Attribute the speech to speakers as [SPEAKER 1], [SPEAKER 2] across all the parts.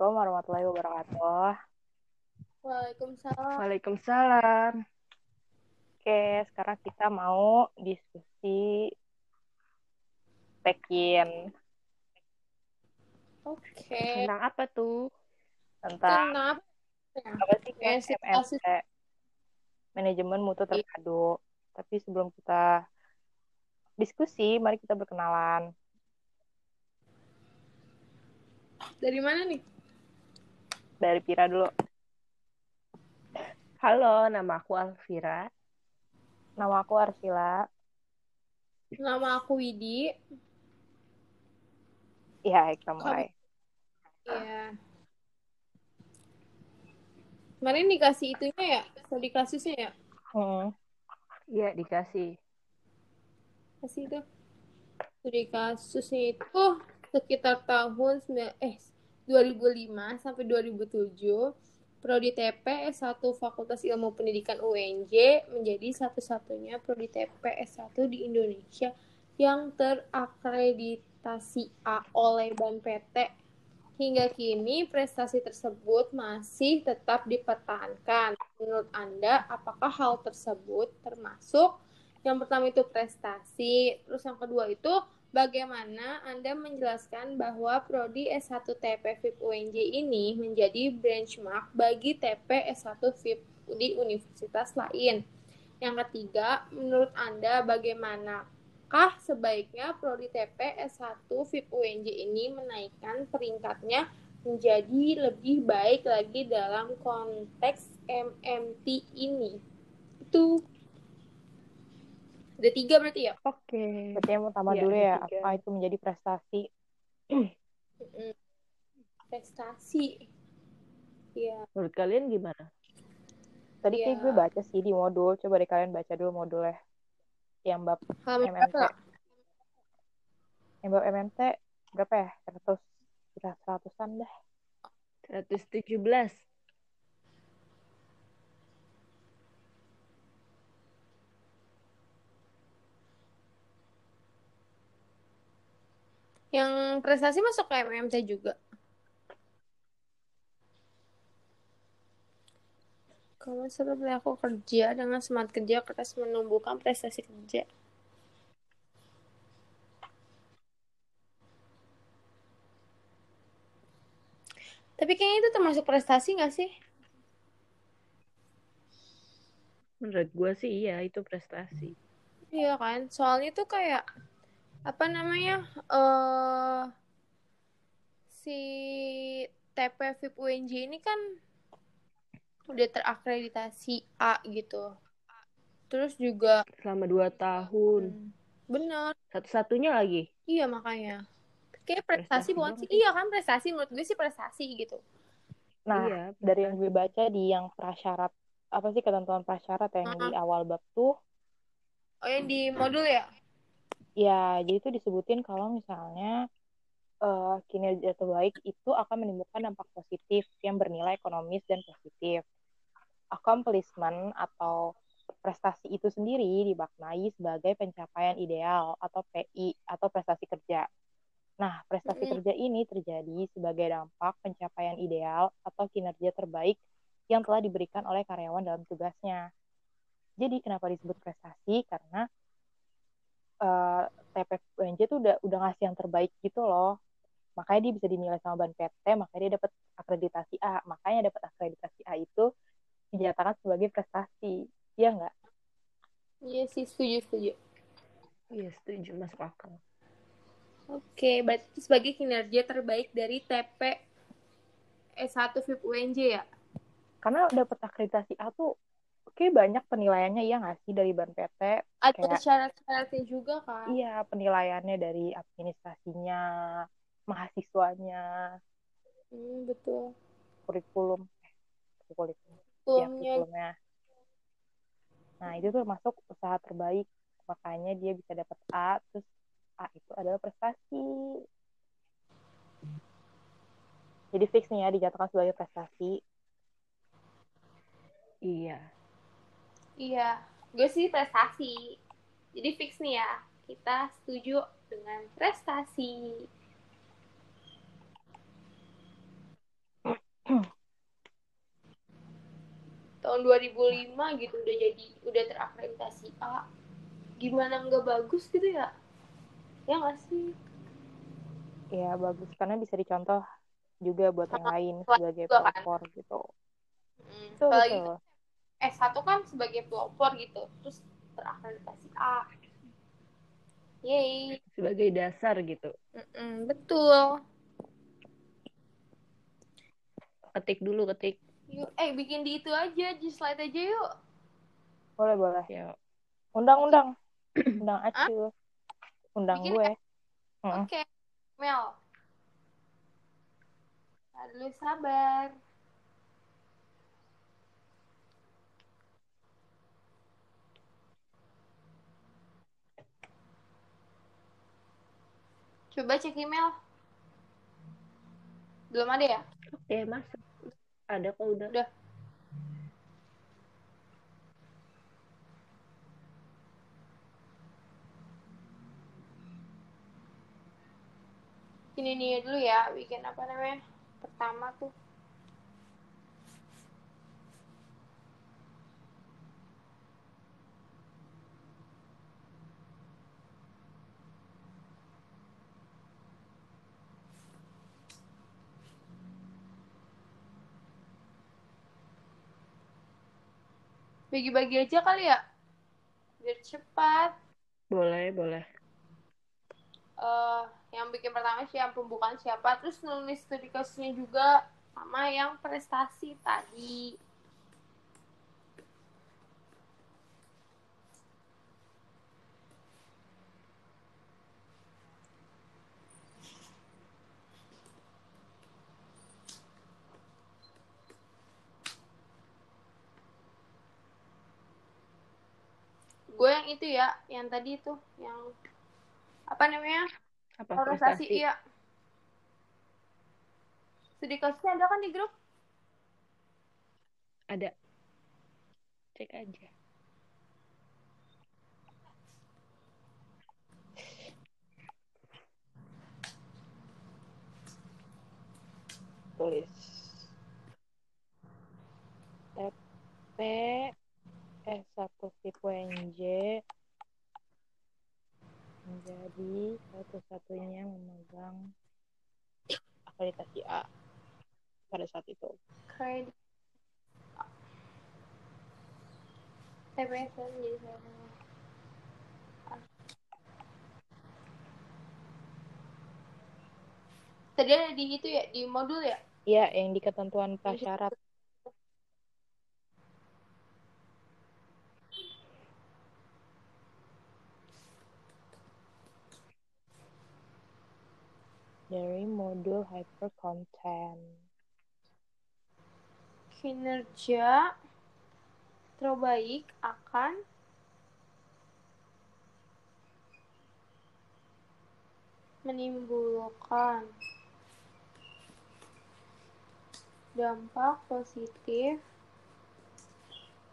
[SPEAKER 1] Assalamualaikum warahmatullahi wabarakatuh.
[SPEAKER 2] Waalaikumsalam.
[SPEAKER 1] Waalaikumsalam. Oke, sekarang kita mau diskusi tekin.
[SPEAKER 2] Oke.
[SPEAKER 3] Tentang apa tuh?
[SPEAKER 1] Tentang
[SPEAKER 2] Tentang apa?
[SPEAKER 1] apa sih
[SPEAKER 2] situasi-
[SPEAKER 1] MMT? Manajemen mutu terpadu. Tapi sebelum kita diskusi, mari kita berkenalan.
[SPEAKER 2] Dari mana nih?
[SPEAKER 1] Dari Pira dulu.
[SPEAKER 3] Halo, nama aku Alvira.
[SPEAKER 1] Nama aku Arsila.
[SPEAKER 2] Nama aku Widi.
[SPEAKER 1] Iya, kita mulai.
[SPEAKER 2] Iya. Kemarin dikasih itunya ya, studi kasusnya ya?
[SPEAKER 1] Hmm.
[SPEAKER 3] Iya, dikasih.
[SPEAKER 2] Kasih itu. Studi kasusnya itu sekitar tahun sembilan- eh 2005 sampai 2007 Prodi TP S1 Fakultas Ilmu Pendidikan UNJ menjadi satu-satunya Prodi TP S1 di Indonesia yang terakreditasi A oleh BAN PT. Hingga kini prestasi tersebut masih tetap dipertahankan. Menurut Anda, apakah hal tersebut termasuk yang pertama itu prestasi, terus yang kedua itu bagaimana Anda menjelaskan bahwa prodi S1 TP FIP UNJ ini menjadi benchmark bagi TP S1 FIP di universitas lain. Yang ketiga, menurut Anda bagaimanakah sebaiknya prodi TP S1 FIP UNJ ini menaikkan peringkatnya menjadi lebih baik lagi dalam konteks MMT ini? Itu ada tiga berarti ya?
[SPEAKER 3] Oke.
[SPEAKER 1] Berarti yang pertama
[SPEAKER 3] Iya,
[SPEAKER 1] dulu ya,
[SPEAKER 3] tiga.
[SPEAKER 1] apa itu menjadi prestasi?
[SPEAKER 2] Prestasi. Iya.
[SPEAKER 3] Menurut kalian gimana?
[SPEAKER 1] Tadi
[SPEAKER 2] Iya.
[SPEAKER 1] kayak gue baca sih di modul. Coba deh kalian baca dulu modulnya. Yang bab MMT. Yang bab MMT berapa ya? 100 kira seratusan dah.
[SPEAKER 3] 117.
[SPEAKER 2] Yang prestasi masuk ke MMT juga. Kalau seru aku kerja dengan semangat kerja keras menumbuhkan prestasi kerja. Tapi kayaknya itu termasuk prestasi nggak sih?
[SPEAKER 3] Menurut gue sih iya, itu prestasi.
[SPEAKER 2] Iya kan? Soalnya tuh kayak apa namanya? eh si TP VIP UNJ ini kan udah terakreditasi A gitu. Terus juga
[SPEAKER 3] Selama 2 tahun.
[SPEAKER 2] hmm, bener,
[SPEAKER 3] Satu-satunya lagi.
[SPEAKER 2] iya makanya. Kayak prestasi
[SPEAKER 3] Prestasi
[SPEAKER 2] bukan sih? Iya kan prestasi menurut gue sih prestasi gitu.
[SPEAKER 1] Nah,
[SPEAKER 3] iya,
[SPEAKER 1] dari yang gue baca di yang prasyarat apa sih ketentuan prasyarat yang di awal bab tuh
[SPEAKER 2] Oh yang di modul ya?
[SPEAKER 1] Ya jadi itu disebutin kalau misalnya eh, kinerja terbaik itu akan menimbulkan dampak positif yang bernilai ekonomis dan positif. Accomplishment atau prestasi itu sendiri dimaknai sebagai pencapaian ideal atau PI atau prestasi kerja. Nah, prestasi
[SPEAKER 2] Mm-mm.
[SPEAKER 1] kerja ini terjadi sebagai dampak pencapaian ideal atau kinerja terbaik yang telah diberikan oleh karyawan dalam tugasnya. Jadi kenapa disebut prestasi? Karena eh TP UNJ tuh udah udah ngasih yang terbaik gitu loh. Makanya dia bisa dinilai sama ban PT, makanya dia dapat akreditasi A. Makanya dapat akreditasi A itu dinyatakan sebagai prestasi. Iya nggak?
[SPEAKER 2] Iya sih setuju setuju.
[SPEAKER 3] Iya, setuju. Masuk akal.
[SPEAKER 2] Oke, berarti itu sebagai kinerja terbaik dari TP S1 VIP UNJ ya?
[SPEAKER 1] Karena dapat akreditasi A tuh kayak banyak penilaiannya iya nggak sih dari ban PT?
[SPEAKER 2] Ada syarat-syaratnya juga kan?
[SPEAKER 1] Iya, penilaiannya dari administrasinya, mahasiswanya,
[SPEAKER 2] Hmm, betul.
[SPEAKER 1] kurikulum, eh, kurikulum, ya,
[SPEAKER 2] Kurikulumnya
[SPEAKER 1] kurikulumnya. Nah, itu tuh masuk usaha terbaik. Makanya dia bisa dapat A, terus A itu adalah prestasi. Jadi fix nih ya, dijatuhkan sebagai prestasi.
[SPEAKER 3] Iya.
[SPEAKER 2] Iya, gue sih prestasi. Jadi fix nih ya, kita setuju dengan prestasi. Tahun 2005 gitu udah jadi udah terakreditasi A. Gimana nggak bagus gitu ya? Ya nggak sih?
[SPEAKER 1] Ya bagus karena bisa dicontoh juga buat yang lain sebagai
[SPEAKER 2] kan?
[SPEAKER 1] pelopor gitu.
[SPEAKER 2] Hmm. Tuh,
[SPEAKER 1] so.
[SPEAKER 2] S1 kan sebagai pelopor gitu terus terakreditasi A. Yeay
[SPEAKER 3] Sebagai dasar gitu.
[SPEAKER 2] Mm-mm, betul.
[SPEAKER 3] Ketik dulu, ketik.
[SPEAKER 2] yuk eh bikin di itu aja di slide aja yuk.
[SPEAKER 1] Boleh boleh.
[SPEAKER 3] Ya,
[SPEAKER 1] undang undang. Undang acu. Undang
[SPEAKER 2] Bikin
[SPEAKER 1] gue.
[SPEAKER 2] Oke Mel. Aduh sabar Coba cek email. Belum ada ya?
[SPEAKER 3] oke, masuk. Ada kok udah.
[SPEAKER 2] Udah. Ini nih dulu ya, bikin apa namanya? Pertama tuh. Bagi-bagi aja kali ya. Biar cepat.
[SPEAKER 3] Boleh, boleh.
[SPEAKER 2] eh yang bikin pertama sih yang pembukaan siapa terus nulis studi kasusnya juga sama yang prestasi tadi gue yang itu ya yang tadi itu yang apa namanya?
[SPEAKER 3] Apa?
[SPEAKER 2] Prestasi. iya. Studi kasusnya ada kan di grup?
[SPEAKER 3] Ada. Cek aja.
[SPEAKER 1] tulis TP S1 tipe NJ menjadi satu-satunya memegang akreditasi A pada saat itu.
[SPEAKER 2] kredit TPS jadi saya tadi ada di itu ya di modul ya
[SPEAKER 1] Iya, yang di ketentuan prasyarat. Dari modul hypercontent.
[SPEAKER 2] kinerja terbaik akan menimbulkan dampak positif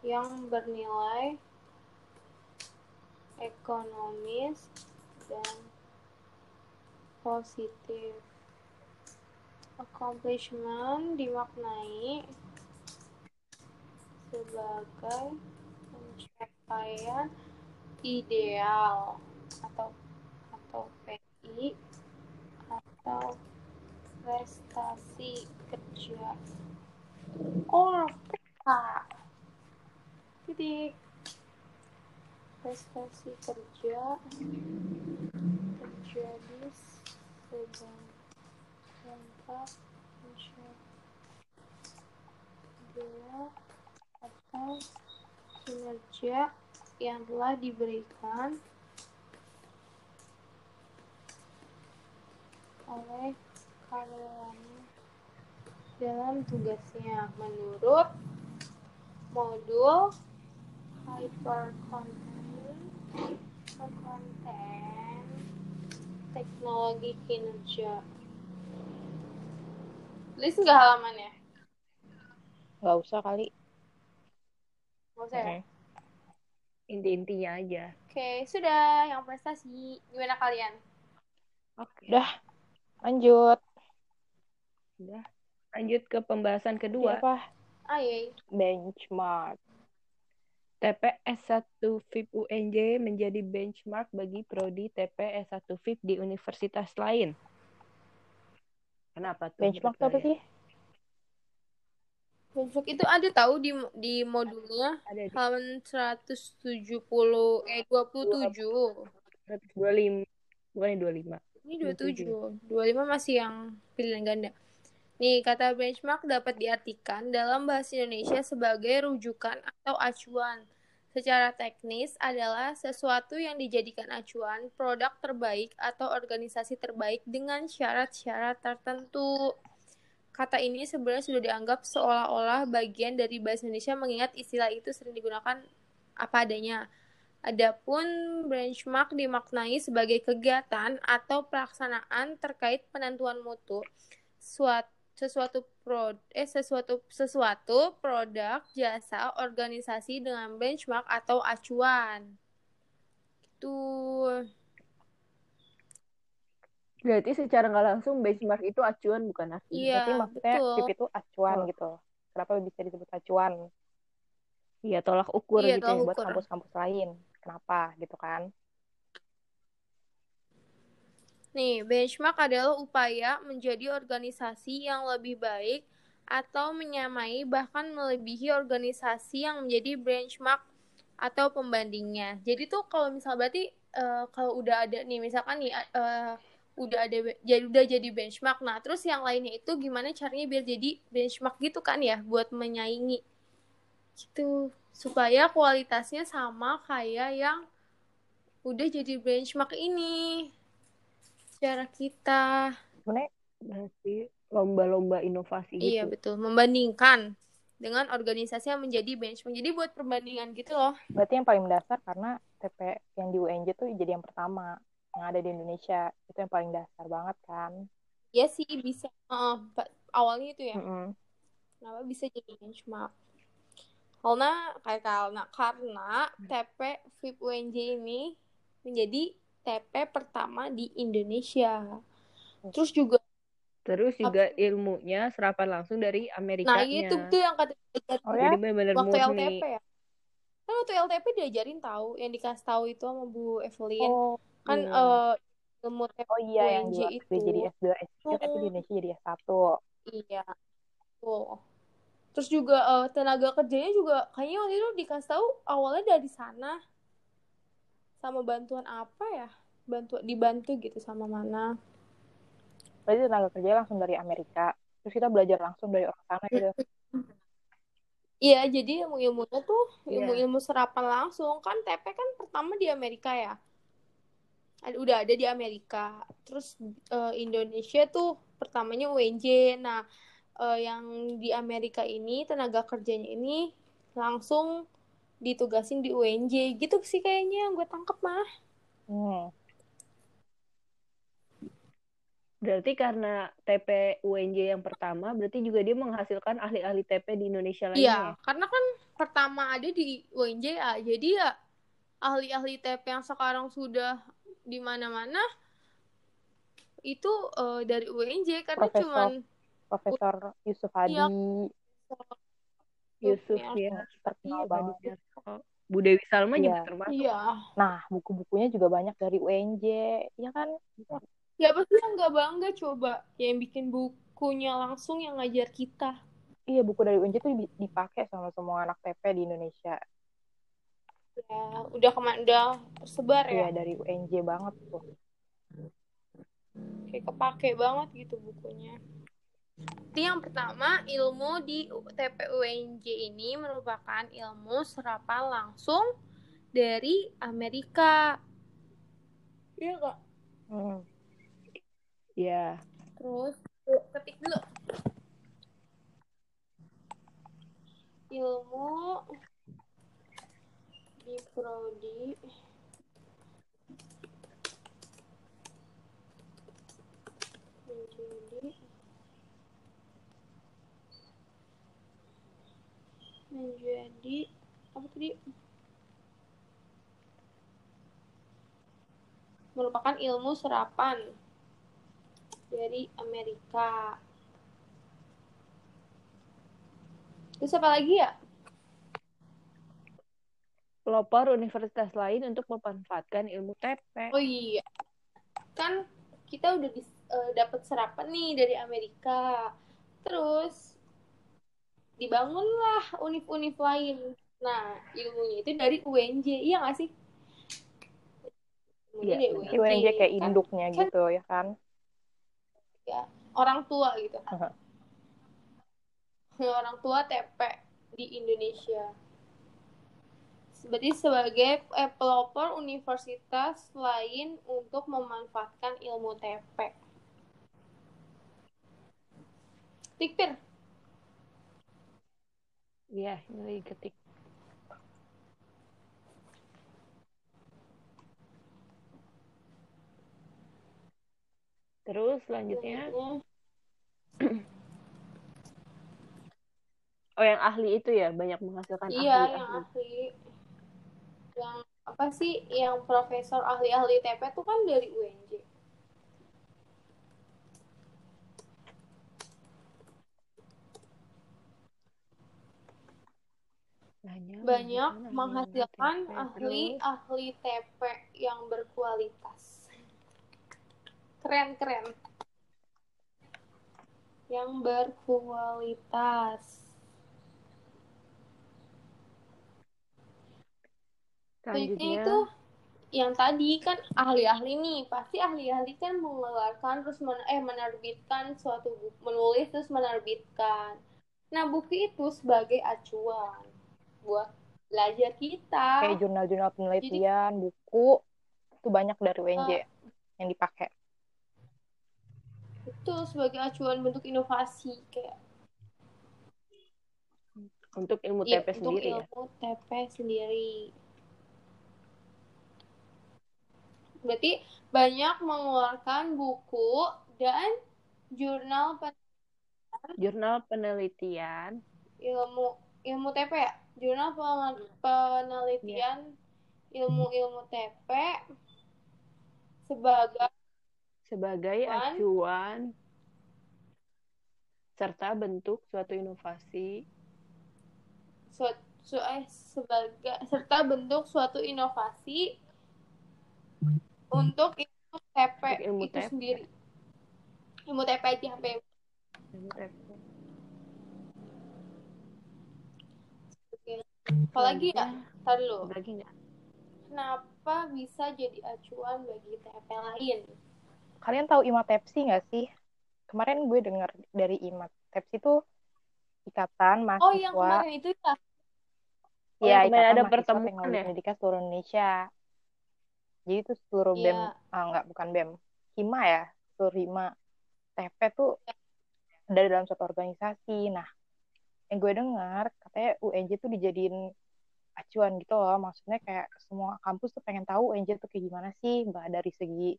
[SPEAKER 2] yang bernilai ekonomis dan positif. Accomplishment dimaknai sebagai pencapaian ideal atau atau PI atau prestasi kerja or titik prestasi kerja terjadi atau kinerja yang telah diberikan oleh karyawannya dalam tugasnya. Menurut modul hypercontent teknologi kinerja list nggak halamannya
[SPEAKER 1] Nggak usah kali.
[SPEAKER 2] nggak usah ya
[SPEAKER 1] Mm.
[SPEAKER 3] Inti-intinya aja.
[SPEAKER 2] oke sudah yang prestasi gimana kalian
[SPEAKER 3] Oke.
[SPEAKER 1] Udah, lanjut.
[SPEAKER 3] Udah. Lanjut ke pembahasan kedua.
[SPEAKER 1] apa?
[SPEAKER 2] Aye.
[SPEAKER 1] Benchmark.
[SPEAKER 3] TPS 1 FIP UNJ menjadi benchmark bagi prodi TPS 1 FIP di universitas lain. Kenapa tuh?
[SPEAKER 1] Benchmark apa sih?
[SPEAKER 2] Benchmark itu ada tahu di di modulnya
[SPEAKER 3] Ada di
[SPEAKER 2] halaman 170 eh 27.
[SPEAKER 3] 125. Bukan 25.
[SPEAKER 2] Ini 27. 25 masih yang pilihan ganda. Nih, kata benchmark dapat diartikan dalam bahasa Indonesia sebagai rujukan atau acuan. Secara teknis adalah sesuatu yang dijadikan acuan, produk terbaik atau organisasi terbaik dengan syarat-syarat tertentu. Kata ini sebenarnya sudah dianggap seolah-olah bagian dari bahasa Indonesia mengingat istilah itu sering digunakan apa adanya. Adapun benchmark dimaknai sebagai kegiatan atau pelaksanaan terkait penentuan mutu suatu sesuatu pro eh sesuatu sesuatu produk jasa organisasi dengan benchmark atau acuan itu
[SPEAKER 3] Berarti secara nggak langsung benchmark itu acuan bukan asli.
[SPEAKER 2] iya
[SPEAKER 1] Berarti maksudnya
[SPEAKER 2] betul
[SPEAKER 1] FIP itu acuan
[SPEAKER 3] Oh.
[SPEAKER 1] gitu. Kenapa bisa disebut acuan?
[SPEAKER 3] Iya, tolak ukur
[SPEAKER 2] Iya,
[SPEAKER 3] gitu
[SPEAKER 2] tolak
[SPEAKER 3] ya.
[SPEAKER 1] buat
[SPEAKER 2] ukur.
[SPEAKER 1] kampus-kampus lain. Kenapa gitu kan?
[SPEAKER 2] Nih, benchmark adalah upaya menjadi organisasi yang lebih baik atau menyamai bahkan melebihi organisasi yang menjadi benchmark atau pembandingnya. Jadi tuh kalau misal berarti eh, kalau udah ada nih misalkan nih eh, udah ada jadi udah jadi benchmark. Nah, terus yang lainnya itu gimana caranya biar jadi benchmark gitu kan ya buat menyaingi gitu supaya kualitasnya sama kayak yang udah jadi benchmark ini cara kita
[SPEAKER 1] Sebenarnya
[SPEAKER 3] Berarti lomba-lomba inovasi
[SPEAKER 2] iya
[SPEAKER 3] gitu.
[SPEAKER 2] betul membandingkan dengan organisasi yang menjadi benchmark jadi buat perbandingan gitu loh
[SPEAKER 1] berarti yang paling mendasar karena TP yang di UNJ tuh jadi yang pertama yang ada di Indonesia. Itu yang paling dasar banget kan.
[SPEAKER 2] ya sih bisa pa- awalnya itu ya
[SPEAKER 1] Mm-mm.
[SPEAKER 2] kenapa bisa jadi benchmark karena kayak karena karena TP VIP UNJ ini menjadi TP pertama di Indonesia terus juga
[SPEAKER 3] Terus juga ilmunya serapan langsung dari
[SPEAKER 2] nah
[SPEAKER 3] Amerikanya.
[SPEAKER 2] itu tuh yang kata
[SPEAKER 1] Oh
[SPEAKER 3] Jadi
[SPEAKER 1] ya?
[SPEAKER 3] benar-benar
[SPEAKER 2] waktu
[SPEAKER 3] murni.
[SPEAKER 2] LTP ya kan waktu LTP diajarin tahu yang dikasih tahu itu sama Bu Evelyn
[SPEAKER 1] Oh,
[SPEAKER 2] kan
[SPEAKER 1] iya.
[SPEAKER 2] eh ilmu TP
[SPEAKER 1] oh iya yang
[SPEAKER 2] itu.
[SPEAKER 1] jadi S2, S3 tapi di Indonesia jadi S1.
[SPEAKER 2] iya tuh terus juga eh, tenaga kerjanya juga kayaknya waktu itu dikasih tahu awalnya dari sana sama bantuan apa ya bantu dibantu gitu sama mana
[SPEAKER 1] Berarti tenaga kerja langsung dari Amerika. Terus kita belajar langsung dari orang sana gitu.
[SPEAKER 2] iya jadi ilmu ilmunya tuh
[SPEAKER 3] Iya.
[SPEAKER 2] ilmu ilmu serapan langsung kan TP kan pertama di Amerika ya udah ada di Amerika terus eh, Indonesia tuh pertamanya UNJ nah eh, yang di Amerika ini tenaga kerjanya ini langsung ditugasin di UNJ gitu sih kayaknya yang gue tangkep mah
[SPEAKER 1] Hmm.
[SPEAKER 3] Berarti karena TP UNJ yang pertama, berarti juga dia menghasilkan ahli-ahli TP di Indonesia lainnya
[SPEAKER 2] Iya,
[SPEAKER 3] ya?
[SPEAKER 2] karena kan pertama ada di UNJ ya, jadi ya ahli-ahli TP yang sekarang sudah di mana-mana itu eh, dari UNJ karena
[SPEAKER 1] Profesor.
[SPEAKER 2] cuman
[SPEAKER 1] Profesor Yusuf Hadi
[SPEAKER 2] Iya.
[SPEAKER 3] Yusuf
[SPEAKER 2] Ya,
[SPEAKER 3] ya.
[SPEAKER 1] terkenal
[SPEAKER 2] Iya,
[SPEAKER 1] banget.
[SPEAKER 3] Bu Dewi Salma juga
[SPEAKER 1] Iya.
[SPEAKER 3] termasuk.
[SPEAKER 2] Iya.
[SPEAKER 1] Nah, buku-bukunya juga banyak dari UNJ, ya kan?
[SPEAKER 2] Siapa sih yang nggak bangga coba yang bikin bukunya langsung yang ngajar kita?
[SPEAKER 1] Iya, buku dari UNJ tuh di- dipakai sama semua anak TP di Indonesia.
[SPEAKER 2] Ya, udah ke mana udah tersebar
[SPEAKER 1] Iya,
[SPEAKER 2] ya.
[SPEAKER 1] dari UNJ banget tuh.
[SPEAKER 2] Kayak kepake banget gitu bukunya. Jadi yang pertama, ilmu di TPUNJ ini merupakan ilmu serapan langsung dari Amerika. Iya kak.
[SPEAKER 1] Hmm.
[SPEAKER 3] Iya.
[SPEAKER 2] Terus ketik dulu. Ilmu di prodi menjadi apa tadi merupakan ilmu serapan dari Amerika Terus apa lagi ya?
[SPEAKER 3] Pelopor universitas lain untuk memanfaatkan ilmu TP.
[SPEAKER 2] Oh iya. Kan kita udah uh, dapat serapan nih dari Amerika. Terus dibangunlah univ-univ lain. Nah, ilmunya itu dari UNJ. Iya nggak sih?
[SPEAKER 1] Iya, UNJ. UNJ kayak kan, induknya kan, gitu ya kan?
[SPEAKER 2] Ya, orang tua gitu. orang tua TP di Indonesia. Berarti sebagai eh, pelopor universitas lain untuk memanfaatkan ilmu TP. Tikpir.
[SPEAKER 3] Iya, ini ketik. Terus selanjutnya. Oh, yang ahli itu ya banyak menghasilkan
[SPEAKER 2] iya, ahli. Iya, yang ahli. Yang apa sih yang profesor ahli-ahli TP itu kan dari UNJ. Banyak, banyak menghasilkan ahli-ahli TP yang berkualitas. Keren, keren. Yang berkualitas. Selanjutnya itu yang tadi kan ahli-ahli nih. Pasti ahli-ahli kan mengeluarkan terus men eh menerbitkan suatu buku menulis terus menerbitkan. Nah buku itu sebagai acuan buat belajar kita.
[SPEAKER 1] Kayak jurnal-jurnal penelitian Jadi, buku itu banyak dari UNJ uh, yang dipakai
[SPEAKER 2] itu sebagai acuan bentuk inovasi kayak
[SPEAKER 3] untuk ilmu TP ya, sendiri
[SPEAKER 2] untuk ilmu ya? TP sendiri Berarti banyak mengeluarkan buku dan jurnal penelitian.
[SPEAKER 3] Jurnal penelitian.
[SPEAKER 2] Ilmu ilmu TP ya? Jurnal penelitian ilmu-ilmu TP sebagai
[SPEAKER 3] sebagai acuan serta bentuk suatu inovasi.
[SPEAKER 2] Suatu eh, sebagai serta bentuk suatu inovasi untuk ilmu TP ilmu itu TP. sendiri. Ilmu TP aja sampai ilmu TP apalagi ya? Tar dulu. lagi nggak kenapa bisa jadi acuan bagi TP lain
[SPEAKER 1] kalian tahu Tepsi nggak sih kemarin gue dengar dari Tepsi itu ikatan mahasiswa
[SPEAKER 2] oh yang kemarin itu ya
[SPEAKER 1] Iya, oh, ada pertemuan ya. Pendidikan seluruh Indonesia. Jadi itu seluruh yeah. BEM, ah, enggak bukan BEM, HIMA ya, seluruh HIMA. TP tuh dari dalam suatu organisasi. Nah, yang gue dengar katanya UNJ tuh dijadiin acuan gitu loh. Maksudnya kayak semua kampus tuh pengen tahu UNJ tuh kayak gimana sih, mbak dari segi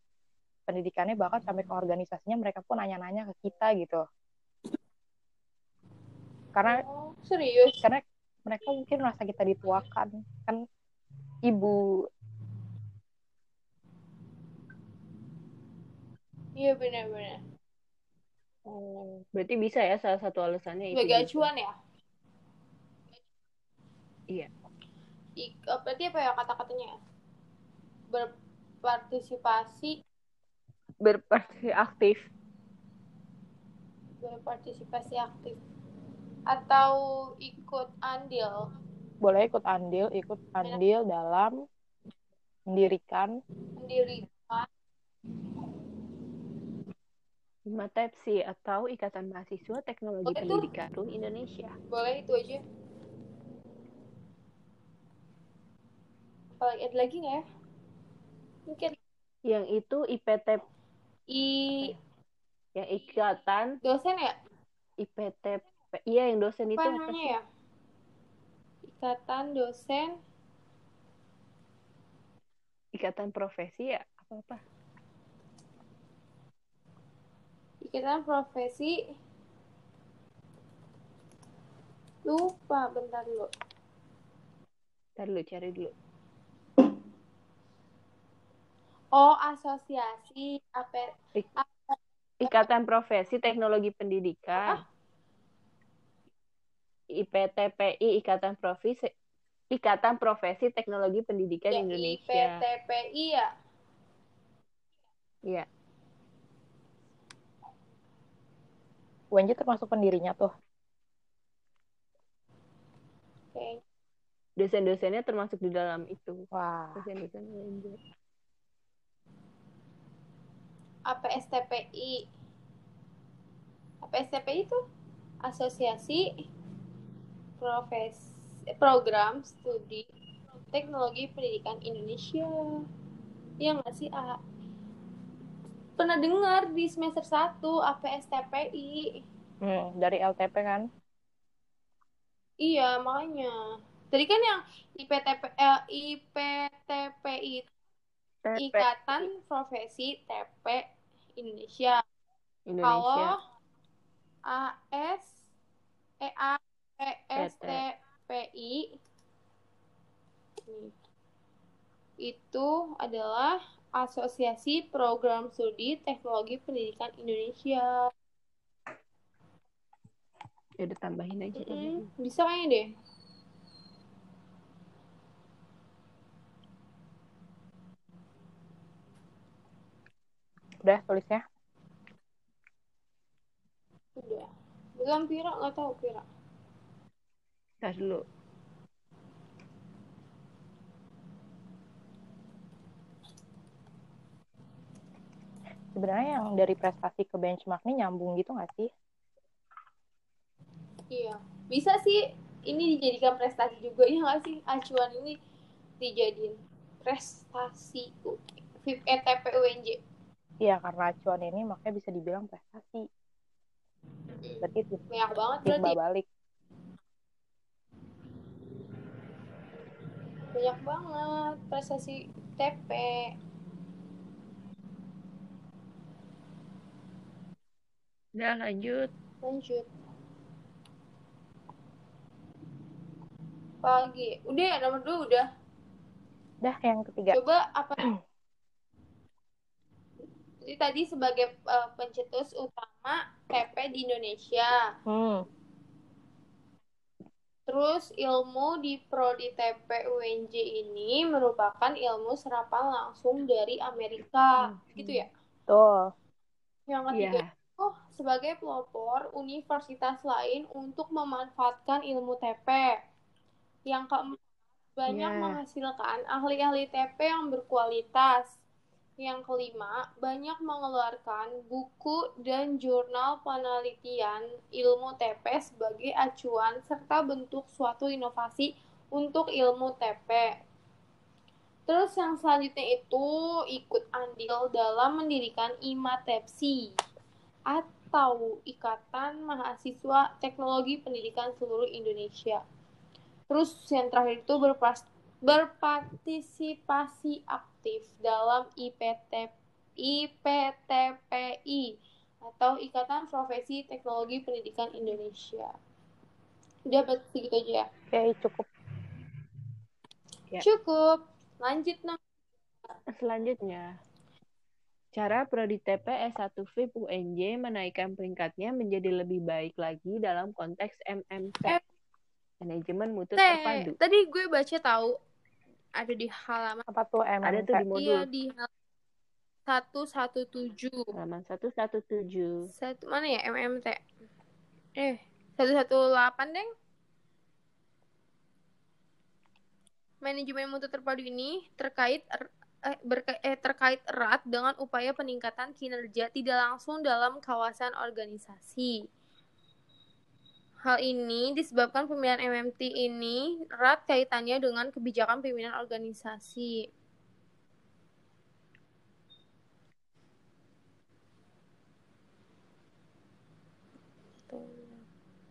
[SPEAKER 1] pendidikannya bahkan sampai ke organisasinya mereka pun nanya-nanya ke kita gitu. Karena
[SPEAKER 2] oh, serius?
[SPEAKER 1] Karena mereka mungkin merasa kita dituakan kan ibu
[SPEAKER 2] Iya benar-benar.
[SPEAKER 3] Oh, berarti bisa ya salah satu alasannya
[SPEAKER 2] itu. Sebagai acuan ya?
[SPEAKER 3] Iya.
[SPEAKER 2] I, oh, berarti apa ya kata-katanya? Berpartisipasi.
[SPEAKER 3] Berpartisipasi aktif.
[SPEAKER 2] Berpartisipasi aktif. Atau ikut andil.
[SPEAKER 1] Boleh ikut andil, ikut andil dalam mendirikan.
[SPEAKER 2] Mendirikan
[SPEAKER 3] Himatepsi atau Ikatan Mahasiswa Teknologi Oke, Pendidikan tuh. Indonesia.
[SPEAKER 2] Boleh itu aja. Apalagi ada lagi nggak ya? Mungkin.
[SPEAKER 3] Yang itu IPT
[SPEAKER 2] I
[SPEAKER 3] yang ikatan
[SPEAKER 2] dosen ya?
[SPEAKER 3] IPT iya yang dosen
[SPEAKER 2] apa
[SPEAKER 3] itu
[SPEAKER 2] apa sih? ya? Ikatan dosen
[SPEAKER 3] Ikatan profesi ya apa apa?
[SPEAKER 2] kita profesi lupa bentar dulu
[SPEAKER 3] bentar dulu cari dulu
[SPEAKER 2] oh asosiasi apa Ik
[SPEAKER 3] ikatan profesi teknologi pendidikan ah? IPTPI Ikatan Profesi Ikatan Profesi Teknologi Pendidikan
[SPEAKER 2] Ya,
[SPEAKER 3] Indonesia.
[SPEAKER 2] IPTPI ya.
[SPEAKER 3] Iya.
[SPEAKER 1] UNJ termasuk pendirinya tuh.
[SPEAKER 2] Oke.
[SPEAKER 3] Dosen-dosennya termasuk di dalam itu.
[SPEAKER 1] Wah,
[SPEAKER 3] Dosen-dosen UNJ.
[SPEAKER 2] APSTPI. APSTPI itu Asosiasi Profes Program Studi Teknologi Pendidikan Indonesia. Iya nggak sih, A? Pernah dengar di semester 1 APSTPI.
[SPEAKER 1] hmm, dari LTP kan?
[SPEAKER 2] Iya, makanya. Tadi kan yang IPTP, eh, IPTPI
[SPEAKER 3] TP
[SPEAKER 2] Ikatan Profesi TP Indonesia.
[SPEAKER 3] Indonesia.
[SPEAKER 2] Kalau AS EA PSTPI nih, itu adalah Asosiasi Program Studi Teknologi Pendidikan Indonesia.
[SPEAKER 3] Ya udah tambahin aja.
[SPEAKER 2] Mm, bisa kayaknya deh.
[SPEAKER 1] Udah tulisnya?
[SPEAKER 2] Udah. Belum Pira nggak tahu Pira.
[SPEAKER 3] Tar dulu.
[SPEAKER 1] Sebenarnya yang dari prestasi ke benchmark nih nyambung gitu nggak sih?
[SPEAKER 2] Iya, bisa sih ini dijadikan prestasi juga ya nggak sih acuan ini dijadiin prestasi FIP ETP UNJ.
[SPEAKER 1] Iya, karena acuan ini makanya bisa dibilang prestasi. Berarti itu
[SPEAKER 2] Banyak banget
[SPEAKER 1] timbal
[SPEAKER 2] berarti.
[SPEAKER 1] balik.
[SPEAKER 2] Banyak banget prestasi TP.
[SPEAKER 3] Udah lanjut.
[SPEAKER 2] Lanjut. Pagi. Udah nomor dua udah.
[SPEAKER 1] Dah yang ketiga.
[SPEAKER 2] Coba apa? Jadi tadi sebagai eh, pencetus utama TP di Indonesia.
[SPEAKER 1] Hmm,
[SPEAKER 2] Terus ilmu di Prodi TP UNJ ini merupakan ilmu serapan langsung dari Amerika,
[SPEAKER 3] Hmm.
[SPEAKER 2] gitu ya.
[SPEAKER 1] tuh.
[SPEAKER 2] Yang ketiga
[SPEAKER 3] Iya.
[SPEAKER 2] itu sebagai pelopor universitas lain untuk memanfaatkan ilmu TP. Yang keempat, banyak
[SPEAKER 3] Iya.
[SPEAKER 2] menghasilkan ahli-ahli TP yang berkualitas. Yang kelima, banyak mengeluarkan buku dan jurnal penelitian ilmu TP sebagai acuan serta bentuk suatu inovasi untuk ilmu TP. Terus yang selanjutnya itu ikut andil dalam mendirikan IMATEPSI atau Ikatan Mahasiswa Teknologi Pendidikan Seluruh Indonesia. Terus yang terakhir itu berpartisipasi aktif dalam IPT, IPTPI atau Ikatan Profesi Teknologi Pendidikan Indonesia. Udah berarti segitu aja ya.
[SPEAKER 1] Oke, cukup.
[SPEAKER 3] Ya.
[SPEAKER 2] Cukup. Lanjut nomor
[SPEAKER 3] Selanjutnya, cara Prodi TP S1 FIP UNJ menaikkan peringkatnya menjadi lebih baik lagi dalam konteks MMT.
[SPEAKER 2] Eh.
[SPEAKER 3] Manajemen mutu terpadu.
[SPEAKER 2] Tadi gue baca tahu ada di halaman
[SPEAKER 1] Apa tuh MMT?
[SPEAKER 3] Ada tuh di modul
[SPEAKER 2] iya di halaman 117.
[SPEAKER 3] halaman 117.
[SPEAKER 2] Satu mana ya MMT? Eh, 118, Deng. Manajemen mutu terpadu ini terkait er- eh, berka- eh, terkait erat dengan upaya peningkatan kinerja tidak langsung dalam kawasan organisasi. Hal ini disebabkan pemilihan MMT ini erat kaitannya dengan kebijakan pimpinan organisasi.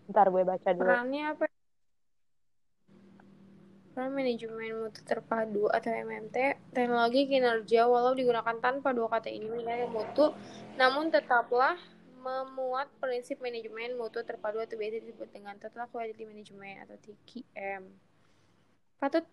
[SPEAKER 1] Ntar gue baca dulu.
[SPEAKER 2] Perannya apa? Peran manajemen mutu terpadu atau MMT, teknologi kinerja walau digunakan tanpa dua kata ini menilai mutu, namun tetaplah memuat prinsip manajemen mutu terpadu atau biasa disebut dengan Total Quality Management atau TQM. Patut